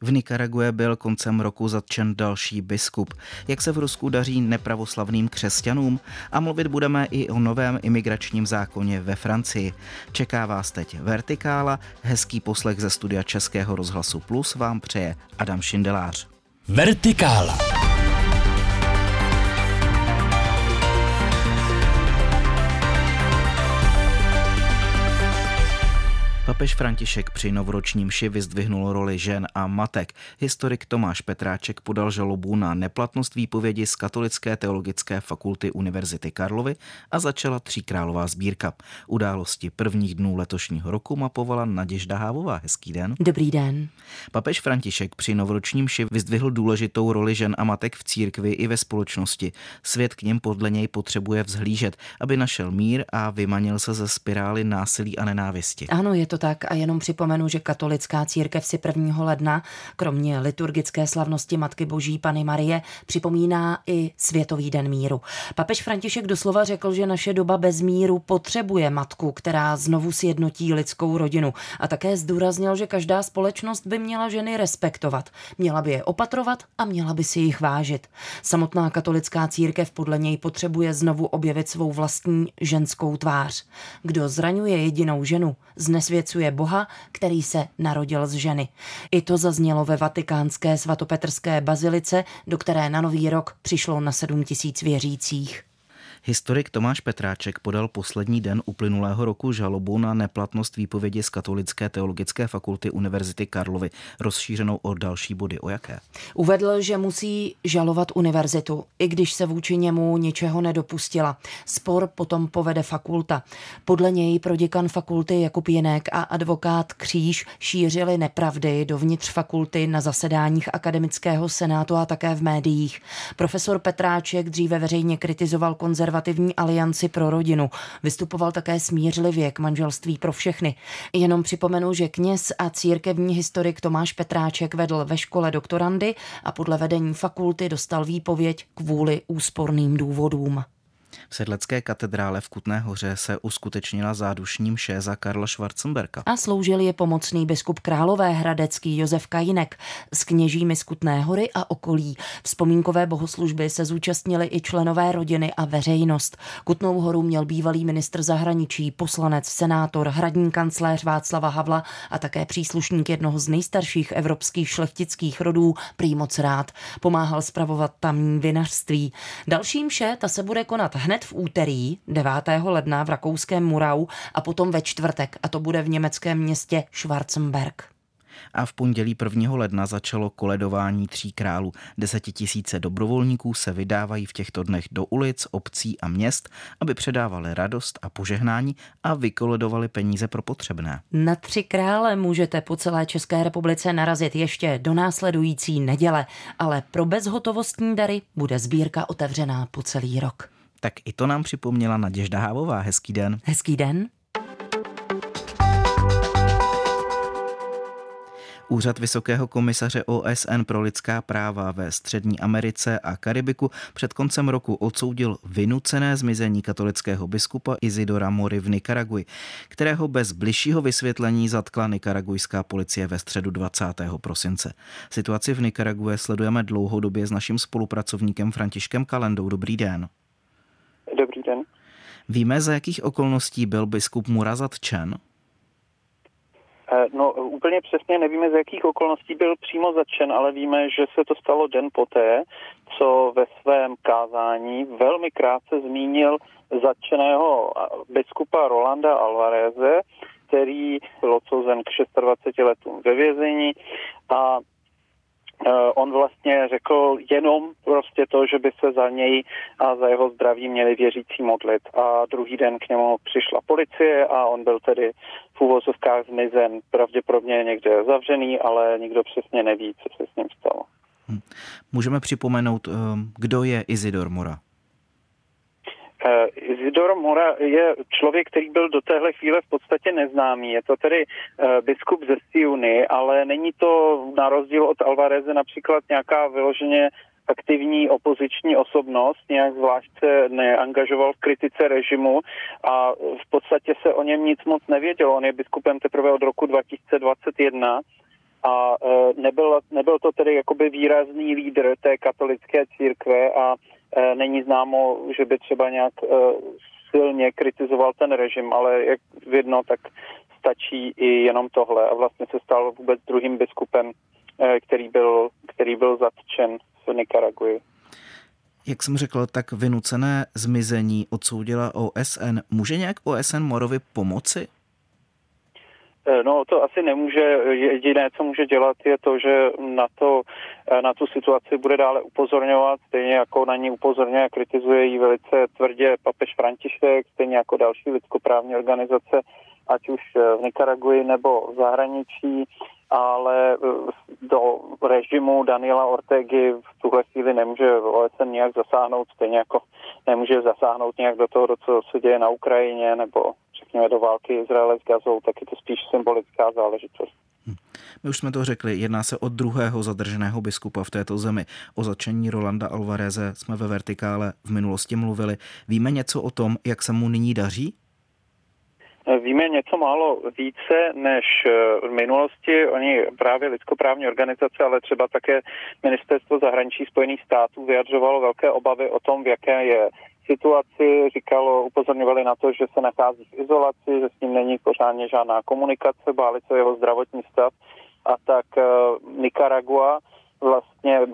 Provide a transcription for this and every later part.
V Nikarague byl koncem roku zatčen další biskup. Jak se v Rusku daří nepravoslavným křesťanům? A mluvit budeme i o novém imigračním zákoně ve Francii. Čeká vás teď Vertikála, hezký poslech ze studia Českého rozhlasu Plus vám přeje Adam Šindelář. Vertikála. Papež František při novoročním ši vyzdvihnul roli žen a matek. Historik Tomáš Petráček podal žalobu na neplatnost výpovědi z Katolické teologické fakulty Univerzity Karlovy a začala tříkrálová sbírka. Události prvních dnů letošního roku mapovala Naděžda Hávová. Hezký den. Dobrý den. Papež František při novoročním ši vyzdvihl důležitou roli žen a matek v církvi i ve společnosti. Svět k něm podle něj potřebuje vzhlížet, aby našel mír a vymanil se ze spirály násilí a nenávisti. Ano, je to tak a jenom připomenu, že katolická církev si 1. ledna, kromě liturgické slavnosti Matky Boží Pany Marie, připomíná i Světový den míru. Papež František doslova řekl, že naše doba bez míru potřebuje matku, která znovu sjednotí lidskou rodinu a také zdůraznil, že každá společnost by měla ženy respektovat, měla by je opatrovat a měla by si jich vážit. Samotná katolická církev podle něj potřebuje znovu objevit svou vlastní ženskou tvář. Kdo zraňuje jedinou ženu, znesvěcuje Boha, který se narodil z ženy. I to zaznělo ve vatikánské svatopetrské bazilice, do které na nový rok přišlo na 7 tisíc věřících. Historik Tomáš Petráček podal poslední den uplynulého roku žalobu na neplatnost výpovědi z Katolické teologické fakulty Univerzity Karlovy, rozšířenou o další body. O jaké? Uvedl, že musí žalovat univerzitu, i když se vůči němu ničeho nedopustila. Spor potom povede fakulta. Podle něj proděkan fakulty Jakub Jinek a advokát Kříž šířili nepravdy dovnitř fakulty na zasedáních akademického senátu a také v médiích. Profesor Petráček dříve veřejně kritizoval konzervativní konzervativní alianci pro rodinu. Vystupoval také smířlivě k manželství pro všechny. Jenom připomenu, že kněz a církevní historik Tomáš Petráček vedl ve škole doktorandy a podle vedení fakulty dostal výpověď kvůli úsporným důvodům. V Sedlecké katedrále v Kutné hoře se uskutečnila zádušní mše za Karla Schwarzenberka. A sloužil je pomocný biskup Králové hradecký Josef Kajinek s kněžími z Kutné hory a okolí. Vzpomínkové bohoslužby se zúčastnili i členové rodiny a veřejnost. Kutnou horu měl bývalý ministr zahraničí, poslanec, senátor, hradní kancléř Václava Havla a také příslušník jednoho z nejstarších evropských šlechtických rodů, prý moc rád. Pomáhal spravovat tamní vinařství. Další mše ta se bude konat hned v úterý 9. ledna v rakouském Murau a potom ve čtvrtek a to bude v německém městě Schwarzenberg a v pondělí 1. ledna začalo koledování tří králů. Desetitisíce dobrovolníků se vydávají v těchto dnech do ulic, obcí a měst, aby předávali radost a požehnání a vykoledovali peníze pro potřebné. Na tři krále můžete po celé České republice narazit ještě do následující neděle, ale pro bezhotovostní dary bude sbírka otevřená po celý rok. Tak i to nám připomněla Naděžda Hávová. Hezký den. Hezký den. Úřad Vysokého komisaře OSN pro lidská práva ve Střední Americe a Karibiku před koncem roku odsoudil vynucené zmizení katolického biskupa Izidora Mory v Nikaraguji, kterého bez bližšího vysvětlení zatkla nikaragujská policie ve středu 20. prosince. Situaci v Nikarague sledujeme dlouhodobě s naším spolupracovníkem Františkem Kalendou. Dobrý den. Den. Víme, za jakých okolností byl biskup Mura zatčen? Eh, no, úplně přesně nevíme, z jakých okolností byl přímo zatčen, ale víme, že se to stalo den poté, co ve svém kázání velmi krátce zmínil zatčeného biskupa Rolanda Alvareze, který byl odsouzen k 26 letům ve vězení a Eh, on vlastně řekl jenom prostě to, že by se za něj a za jeho zdraví měli věřící modlit. A druhý den k němu přišla policie a on byl tedy v úvozovkách zmizen, pravděpodobně někde zavřený, ale nikdo přesně neví, co se s ním stalo. Hm. Můžeme připomenout, eh, kdo je Izidor Mora? Eh, Isidor Mora je člověk, který byl do téhle chvíle v podstatě neznámý. Je to tedy eh, biskup ze Siuny, ale není to na rozdíl od Alvareze například nějaká vyloženě aktivní opoziční osobnost, nějak zvlášť se neangažoval v kritice režimu a v podstatě se o něm nic moc nevědělo. On je biskupem teprve od roku 2021 a e, nebyl, nebyl to tedy jakoby výrazný lídr té katolické církve a není známo, že by třeba nějak silně kritizoval ten režim, ale jak vidno, tak stačí i jenom tohle a vlastně se stal vůbec druhým biskupem, který byl, který byl zatčen v Nikaraguji. Jak jsem řekl, tak vynucené zmizení odsoudila OSN. Může nějak OSN Morovi pomoci? Eh, no to asi nemůže. Jediné, co může dělat, je to, že na, to, eh, na tu situaci bude dále upozorňovat, stejně jako na ní upozorňuje a kritizuje ji velice tvrdě papež František, stejně jako další lidskoprávní organizace, ať už eh, v Nikaraguji nebo v zahraničí ale do režimu Daniela Ortegy v tuhle chvíli nemůže OSN nějak zasáhnout, stejně jako nemůže zasáhnout nějak do toho, do co se děje na Ukrajině nebo do války Izraele s Gazou, tak je to spíš symbolická záležitost. Hm. My už jsme to řekli, jedná se o druhého zadrženého biskupa v této zemi. O začení Rolanda Alvareze jsme ve Vertikále v minulosti mluvili. Víme něco o tom, jak se mu nyní daří? Víme něco málo více než v minulosti. Oni právě lidskoprávní organizace, ale třeba také ministerstvo zahraničí Spojených států vyjadřovalo velké obavy o tom, v jaké je situaci, říkalo, upozorňovali na to, že se nachází v izolaci, že s ním není pořádně žádná komunikace, báli se jeho zdravotní stav. A tak uh, Nicaragua vlastně eh,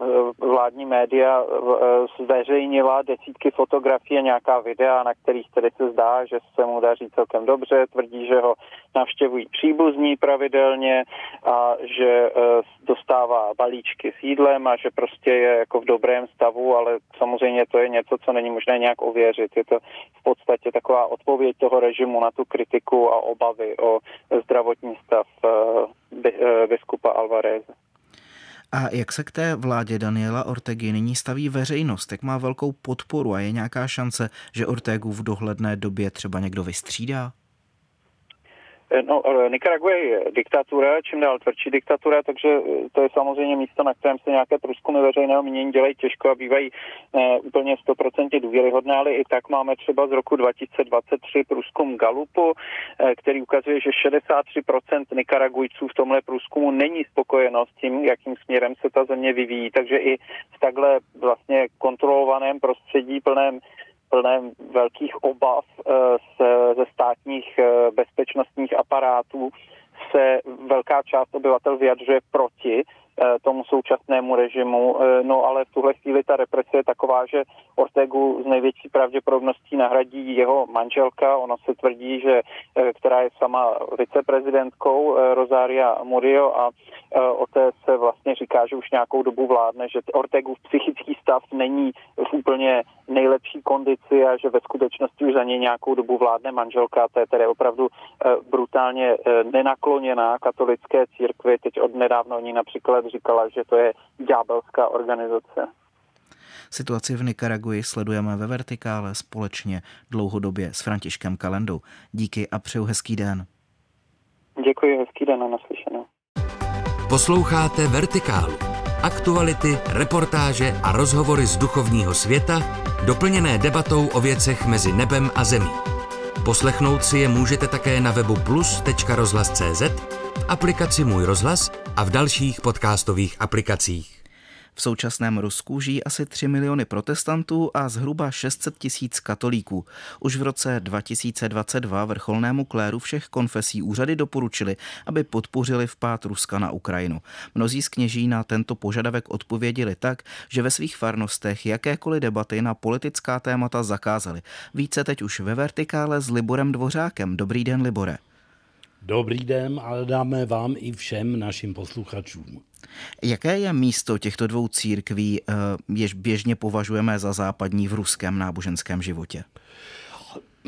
vládní média eh, zveřejnila desítky fotografií a nějaká videa, na kterých tedy se zdá, že se mu daří celkem dobře. Tvrdí, že ho navštěvují příbuzní pravidelně a že eh, dostává balíčky s jídlem a že prostě je jako v dobrém stavu, ale samozřejmě to je něco, co není možné nějak ověřit. Je to v podstatě taková odpověď toho režimu na tu kritiku a obavy o zdravotní stav biskupa Alvareze. A jak se k té vládě Daniela Ortegy nyní staví veřejnost? Jak má velkou podporu a je nějaká šance, že Ortegu v dohledné době třeba někdo vystřídá? Eh, no, Nicaragua je diktatura, čím dál tvrdší diktatura, takže eh, to je samozřejmě místo, na kterém se nějaké průzkumy veřejného mínění dělají těžko a bývají ne, úplně 100% důvěryhodné, ale i tak máme třeba z roku 2023 průzkum Galupu, eh, který ukazuje, že 63% Nikaragujců v tomhle průzkumu není spokojeno s tím, jakým směrem se ta země vyvíjí, takže i v takhle vlastně kontrolovaném prostředí plném plné velkých obav eh, ze státních eh, bezpečnostních aparátů se velká část obyvatel vyjadřuje proti tomu současnému režimu. Eh, no ale v tuhle chvíli ta represe je taková, že Ortegu z největší pravděpodobností nahradí jeho manželka. Ono se tvrdí, že eh, která je sama viceprezidentkou Rosaria Murillo a o té se vlastně říká, že už nějakou dobu vládne, že Ortegu psychický stav není v úplně nejlepší kondici a že ve skutečnosti už za něj nějakou dobu vládne manželka. To je tedy opravdu brutálně nenakloněná katolické církvi. Teď od nedávno ní například let říkala, že to je ďábelská organizace. Situaci v Nikaraguji sledujeme ve Vertikále společně dlouhodobě s Františkem Kalendou. Díky a přeju hezký den. Děkuji, hezký den a naslyšenou. Posloucháte Vertikálu. Aktuality, reportáže a rozhovory z duchovního světa, doplněné debatou o věcech mezi nebem a zemí. Poslechnout si je můžete také na webu plus.rozhlas.cz, v aplikaci Můj rozhlas a v dalších podcastových aplikacích. V současném Rusku žijí asi 3 miliony protestantů a zhruba 600 tisíc katolíků. Už v roce 2022 vrcholnému kléru všech konfesí úřady doporučili, aby podpořili vpád Ruska na Ukrajinu. Mnozí z kněží na tento požadavek odpověděli tak, že ve svých farnostech jakékoliv debaty na politická témata zakázali. Více teď už ve vertikále s Liborem Dvořákem. Dobrý den, Libore. Dobrý den, ale dáme vám i všem našim posluchačům. Jaké je místo těchto dvou církví, eh, jež běžně považujeme za západní v ruském náboženském životě?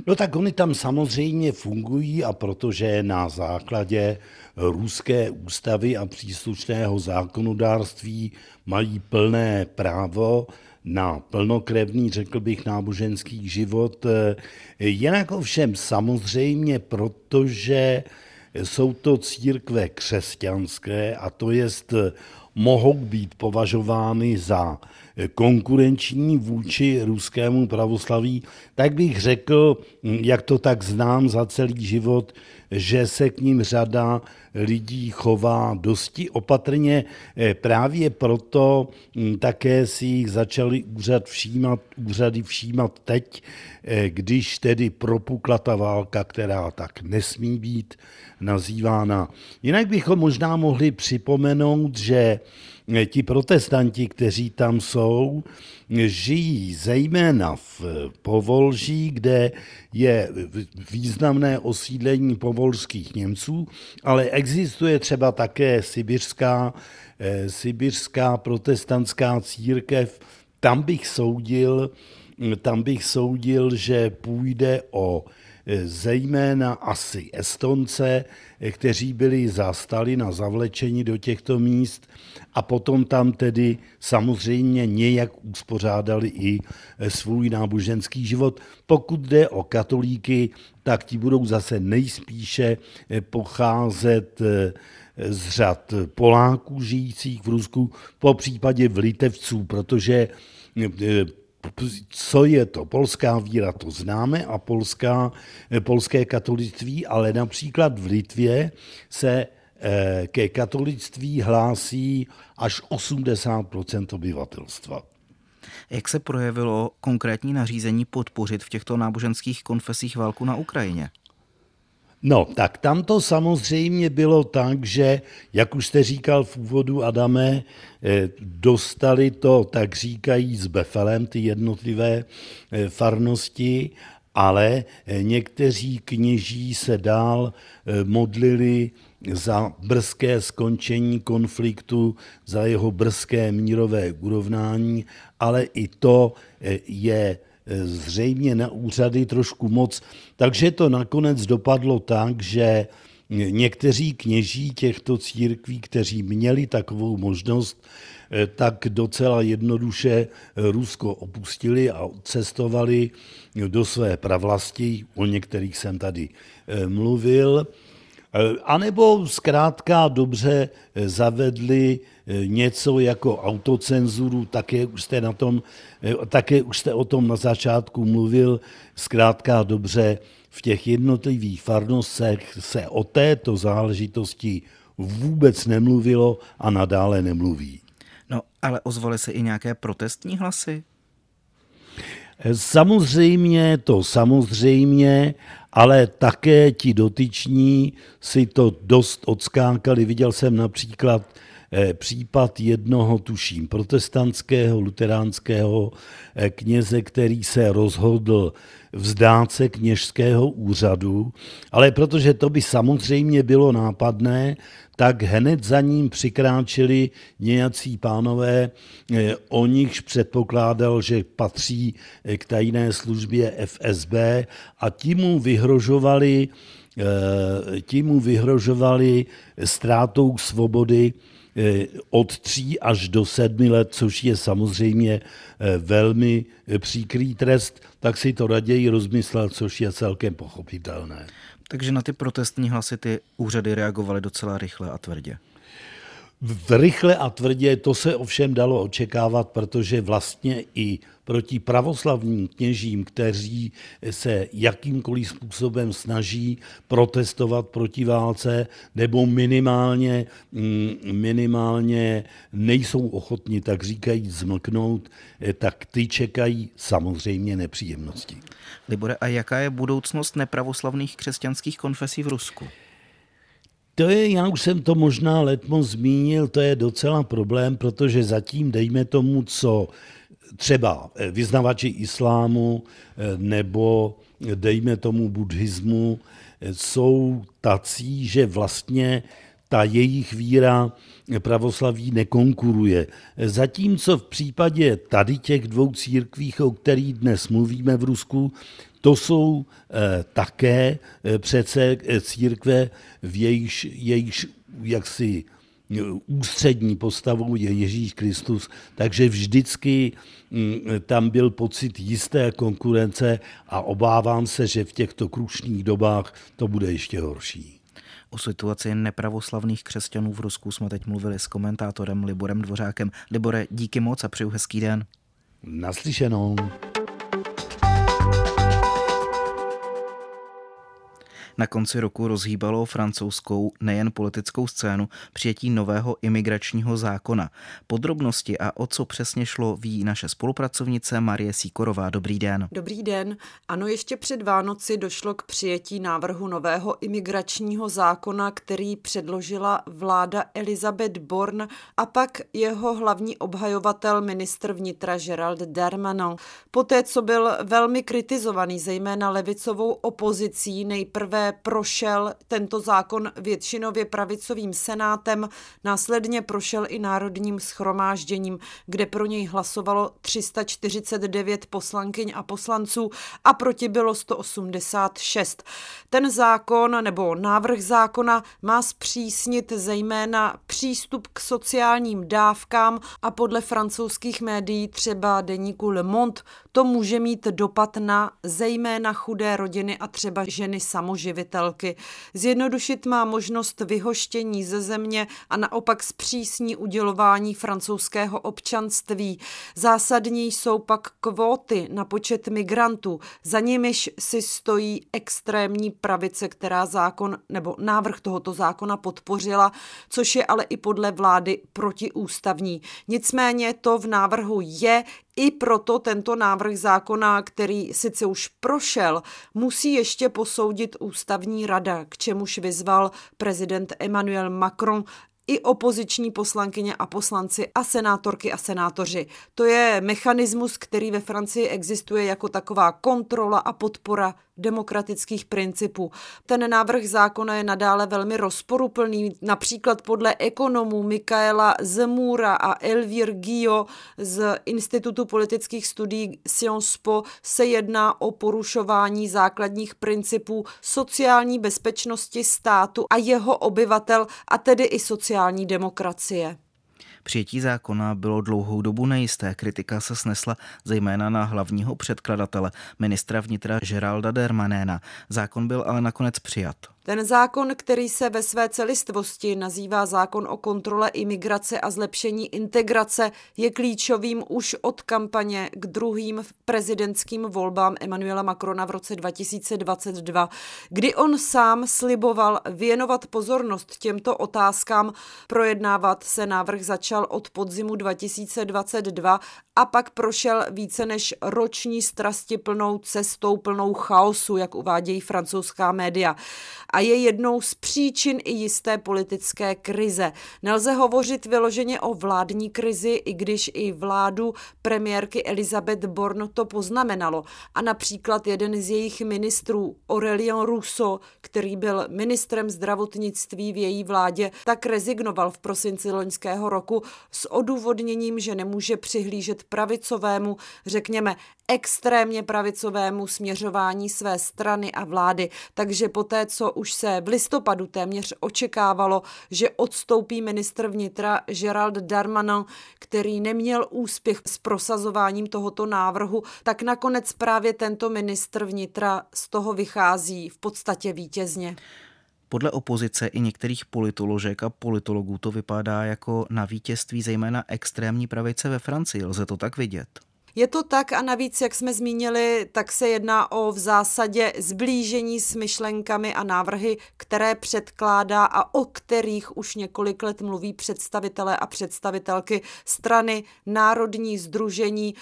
No tak oni tam samozřejmě fungují a protože na základě ruské ústavy a příslušného zákonodárství mají plné právo na plnokrevný, řekl bych, náboženský život. Jinak ovšem samozřejmě, protože jsou to církve křesťanské a to jest mohou být považovány za konkurenční vůči ruskému pravoslaví, tak bych řekl, jak to tak znám za celý život, že se k ním řada lidí chová dosti opatrně. Eh, právě proto hm, také si jich začali úřad všímat, úřady všímat teď, eh, když tedy propukla ta válka, která tak nesmí být nazývána. Jinak bychom možná mohli připomenout, že ti protestanti, kteří tam jsou, žijí zejména v Povolží, kde je významné osídlení povolských Němců, ale existuje třeba také sibirská, eh, sibirská protestantská církev. Tam bych soudil, tam bych soudil, že půjde o zejména asi Estonce, kteří byli za Stalina zavlečeni do těchto míst a potom tam tedy samozřejmě nějak uspořádali i svůj náboženský život. Pokud jde o katolíky, tak ti budou zase nejspíše pocházet z řad Poláků žijících v Rusku, po případě v Litevců, protože co je to polská víra, to známe, a polská, eh, polské katolictví, ale například v Litvě se eh, ke katolictví hlásí až 80 obyvatelstva. Jak se projevilo konkrétní nařízení podpořit v těchto náboženských konfesích válku na Ukrajině? No, tak tam to samozřejmě bylo tak, že, jak už jste říkal v úvodu, Adame, eh, dostali to, tak říkají, s Befelem, ty jednotlivé eh, farnosti, ale eh, někteří kněží se dál modlili za brzké skončení konfliktu, za jeho brzké mírové urovnání, ale i to je zřejmě na úřady trošku moc. Takže to nakonec dopadlo tak, že někteří kněží těchto církví, kteří měli takovou možnost, tak docela jednoduše Rusko opustili a cestovali do své pravlasti, o některých jsem tady eh, mluvil, eh, a nebo zkrátka dobře eh, zavedli něco jako autocenzuru, také už jste, na tom, také už jste o tom na začátku mluvil, zkrátka dobře v těch jednotlivých farnostech se o této záležitosti vůbec nemluvilo a nadále nemluví. No, ale ozvaly se i nějaké protestní hlasy? Samozřejmě, to samozřejmě, ale také ti dotyční si to dost odskákali. Viděl jsem například Eh, případ jednoho, tuším, protestantského, luteránského eh, kněze, který se rozhodl vzdát se kněžského úřadu, ale protože to by samozřejmě bylo nápadné, tak hned za ním přikráčeli nějací pánové, eh, o nichž předpokládal, že patří k tajné službě FSB a tím mu vyhrožovali, tím mu vyhrožovali ztrátou svobody Eh, od tří až do sedmi let, což je samozřejmě eh, velmi eh, příkrý trest, tak si to raději rozmyslel, což je celkem pochopitelné. Takže na ty protestní hlasy ty úřady reagovaly docela rychle a tvrdě. Rychle a tvrdě to se ovšem dalo očekávat, protože vlastně i proti pravoslavním kněžím, kteří se jakýmkoliv způsobem snaží protestovat proti válce, nebo minimálně, mm, minimálně nejsou ochotni, tak říkají, zmlknout, eh, tak ty čekají samozřejmě nepříjemnosti. Libore, a jaká je budoucnost nepravoslavných křesťanských konfesí v Rusku? To je, já už jsem to možná letmo zmínil, to je docela problém, protože zatím, dejme tomu, co třeba vyznavači islámu eh, nebo dejme tomu buddhismu eh, jsou tací, že vlastně ta jejich víra pravoslaví nekonkuruje. Zatímco v případě tady těch dvou církví, o kterých dnes mluvíme v Rusku, to jsou eh, také eh, přece eh, církve, v jejíž, jejíž jaksi ústřední postavou je Ježíš Kristus, takže vždycky mm, tam byl pocit jisté konkurence a obávám se, že v těchto krušných dobách to bude ještě horší. O situaci nepravoslavných křesťanů v Rusku jsme teď mluvili s komentátorem Liborem Dvořákem. Libore, díky moc a přeju hezký den. Naslyšenou. Na konci roku rozhýbalo francouzskou nejen politickou scénu přijetí nového imigračního zákona. Podrobnosti a o co přesně šlo ví naše spolupracovnice Marie Síkorová. Dobrý den. Dobrý den. Ano, ještě před Vánoci došlo k přijetí návrhu nového imigračního zákona, který předložila vláda Elizabeth Born a pak jeho hlavní obhajovatel ministr vnitra Gerald Darmanin. Poté, co byl velmi kritizovaný, zejména levicovou opozicí, nejprve prošel tento zákon většinově pravicovým senátem, následně prošel i národním schromážděním, kde pro něj hlasovalo 349 poslankyň a poslanců a proti bylo 186. Ten zákon nebo návrh zákona má zpřísnit zejména přístup k sociálním dávkám a podle francouzských médií třeba deníku Le Monde to může mít dopad na zejména chudé rodiny a třeba ženy samoživitelky. Zjednodušit má možnost vyhoštění ze země a naopak zpřísní udělování francouzského občanství. Zásadní jsou pak kvóty na počet migrantů. Za nimiž si stojí extrémní pravice, která zákon nebo návrh tohoto zákona podpořila, což je ale i podle vlády protiústavní. Nicméně to v návrhu je, i proto tento návrh zákona, který sice už prošel, musí ještě posoudit ústavní rada, k čemuž vyzval prezident Emmanuel Macron i opoziční poslankyně a poslanci a senátorky a senátoři. To je mechanismus, který ve Francii existuje jako taková kontrola a podpora demokratických principů. Ten návrh zákona je nadále velmi rozporuplný. Například podle ekonomů Mikaela Zemura a Elvir Gio z Institutu politických studií Sciences Po se jedná o porušování základních principů sociální bezpečnosti státu a jeho obyvatel, a tedy i sociální demokracie. Přijetí zákona bylo dlouhou dobu nejisté. Kritika se snesla zejména na hlavního předkladatele, ministra vnitra Geralda Dermanéna. Zákon byl ale nakonec přijat. Ten zákon, který se ve své celistvosti nazývá zákon o kontrole imigrace a zlepšení integrace, je klíčovým už od kampaně k druhým prezidentským volbám Emmanuela Macrona v roce 2022, kdy on sám sliboval věnovat pozornost těmto otázkám. Projednávat se návrh začal od podzimu 2022 a pak prošel více než roční strasti plnou cestou, plnou chaosu, jak uvádějí francouzská média a je jednou z příčin i jisté politické krize. Nelze hovořit vyloženě o vládní krizi, i když i vládu premiérky Elizabeth Born to poznamenalo. A například jeden z jejich ministrů, Aurélien Rousseau, který byl ministrem zdravotnictví v její vládě, tak rezignoval v prosinci loňského roku s odůvodněním, že nemůže přihlížet pravicovému, řekněme, extrémně pravicovému směřování své strany a vlády. Takže poté, co už se v listopadu téměř očekávalo, že odstoupí ministr vnitra Gerald Darmanin, který neměl úspěch s prosazováním tohoto návrhu, tak nakonec právě tento ministr vnitra z toho vychází v podstatě vítězně. Podle opozice i některých politoložek a politologů to vypadá jako na vítězství zejména extrémní pravice ve Francii. Lze to tak vidět? Je to tak a navíc, jak jsme zmínili, tak se jedná o v zásadě zblížení s myšlenkami a návrhy, které předkládá a o kterých už několik let mluví představitelé a představitelky strany Národní združení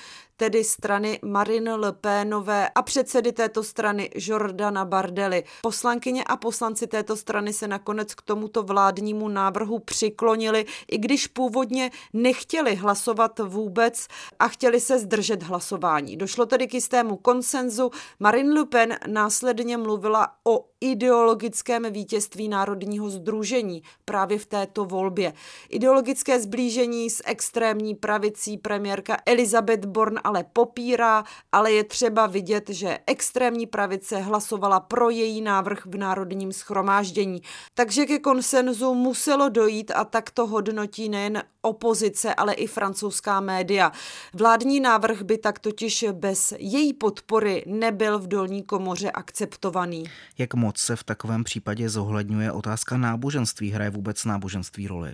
tedy strany Marine Le Penové a předsedy této strany Jordana Bardely. Poslankyně a poslanci této strany se nakonec k tomuto vládnímu návrhu přiklonili, i když původně nechtěli hlasovat vůbec a chtěli se zdržet hlasování. Došlo tedy k jistému konsenzu. Marine Le Pen následně mluvila o ideologickém vítězství Národního združení právě v této volbě. Ideologické zblížení s extrémní pravicí premiérka Elizabeth Born ale popírá, ale je třeba vidět, že extrémní pravice hlasovala pro její návrh v Národním schromáždění. Takže ke konsenzu muselo dojít a tak to hodnotí nejen opozice, ale i francouzská média. Vládní návrh by tak totiž bez její podpory nebyl v dolní komoře akceptovaný. Jak moc se v takovém případě zohledňuje otázka náboženství? Hraje vůbec náboženství roli?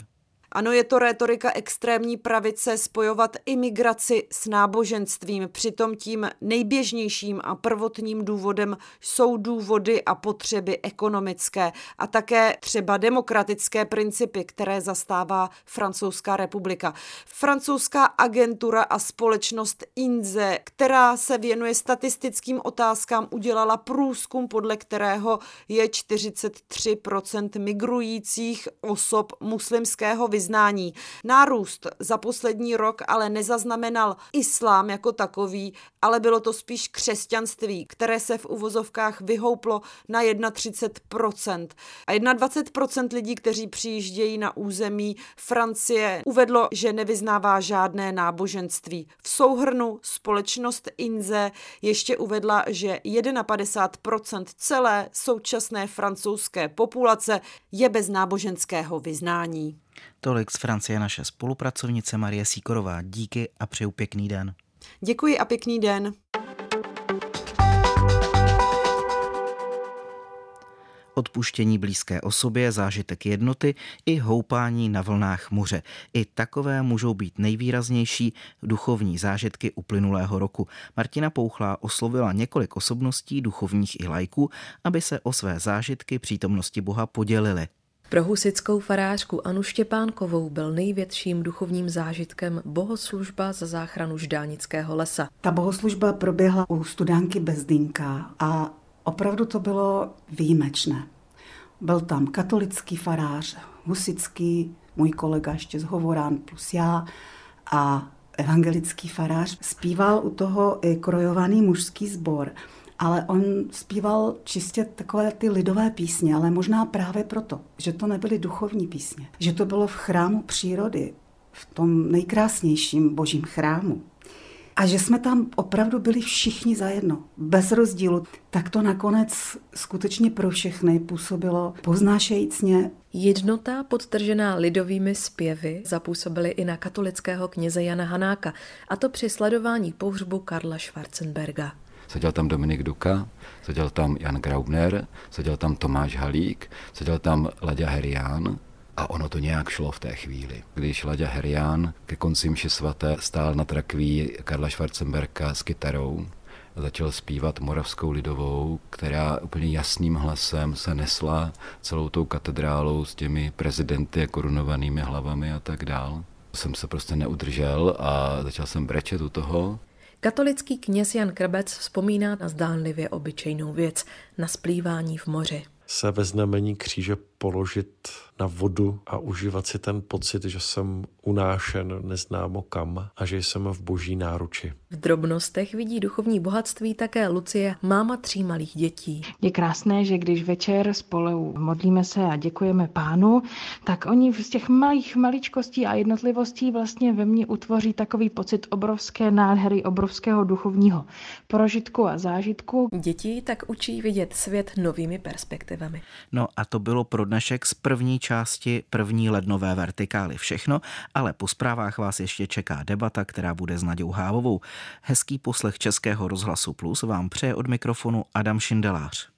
Ano, je to rétorika extrémní pravice spojovat imigraci s náboženstvím. Přitom tím nejběžnějším a prvotním důvodem jsou důvody a potřeby ekonomické a také třeba demokratické principy, které zastává Francouzská republika. Francouzská agentura a společnost INZE, která se věnuje statistickým otázkám, udělala průzkum, podle kterého je 43% migrujících osob muslimského vyznání. Nárůst za poslední rok ale nezaznamenal islám jako takový, ale bylo to spíš křesťanství, které se v uvozovkách vyhouplo na 31%. A 21% lidí, kteří přijíždějí na území Francie, uvedlo, že nevyznává žádné náboženství. V souhrnu společnost Inze ještě uvedla, že 51% celé současné francouzské populace je bez náboženského vyznání. Tolik z Francie naše spolupracovnice Marie Síkorová. Díky a přeju pěkný den. Děkuji a pěkný den. odpuštění blízké osobě, zážitek jednoty i houpání na vlnách moře. I takové můžou být nejvýraznější duchovní zážitky uplynulého roku. Martina Pouchlá oslovila několik osobností duchovních i lajků, aby se o své zážitky přítomnosti Boha podělili. Pro husickou farářku Anu Štěpánkovou byl největším duchovním zážitkem bohoslužba za záchranu Ždánického lesa. Ta bohoslužba proběhla u studánky Bezdinka a opravdu to bylo výjimečné. Byl tam katolický farář, husický, můj kolega ještě z Hovorán plus já a evangelický farář. Zpíval u toho i krojovaný mužský sbor ale on zpíval čistě takové ty lidové písně, ale možná právě proto, že to nebyly duchovní písně, že to bylo v chrámu přírody, v tom nejkrásnějším božím chrámu. A že jsme tam opravdu byli všichni zajedno, bez rozdílu, tak to nakonec skutečně pro všechny působilo poznášejícně. Jednota podtržená lidovými zpěvy zapůsobily i na katolického kněze Jana Hanáka, a to při sledování pohřbu Karla Schwarzenberga. Seděl tam Dominik Duka, seděl tam Jan Graubner, seděl tam Tomáš Halík, seděl tam Laďa Herián, a ono to nějak šlo v té chvíli. Když Laďa Herián ke konci mši svaté stál na trakví Karla Schwarzenberka s kytarou začal zpívat moravskou lidovou, která úplně jasným hlasem se nesla celou tou katedrálou s těmi prezidenty a korunovanými hlavami a tak dál. Jsem se prostě neudržel a začal jsem brečet u toho Katolický kněz Jan Krbec vzpomíná na zdánlivě obyčejnou věc, na splývání v moři. Se ve znamení kříže položit na vodu a užívat si ten pocit, že jsem unášen neznámo kam a že jsem v boží náruči. V drobnostech vidí duchovní bohatství také Lucie, máma tří malých dětí. Je krásné, že když večer spolu modlíme se a děkujeme pánu, tak oni z těch malých maličkostí a jednotlivostí vlastně ve mně utvoří takový pocit obrovské nádhery, obrovského duchovního prožitku a zážitku. Děti tak učí vidět svět novými perspektivami. No a to bylo pro dnešek z první části první lednové vertikály všechno, ale po zprávách vás ještě čeká debata, která bude s Nadějou Hávovou. Hezký poslech Českého rozhlasu Plus vám přeje od mikrofonu Adam Šindelář.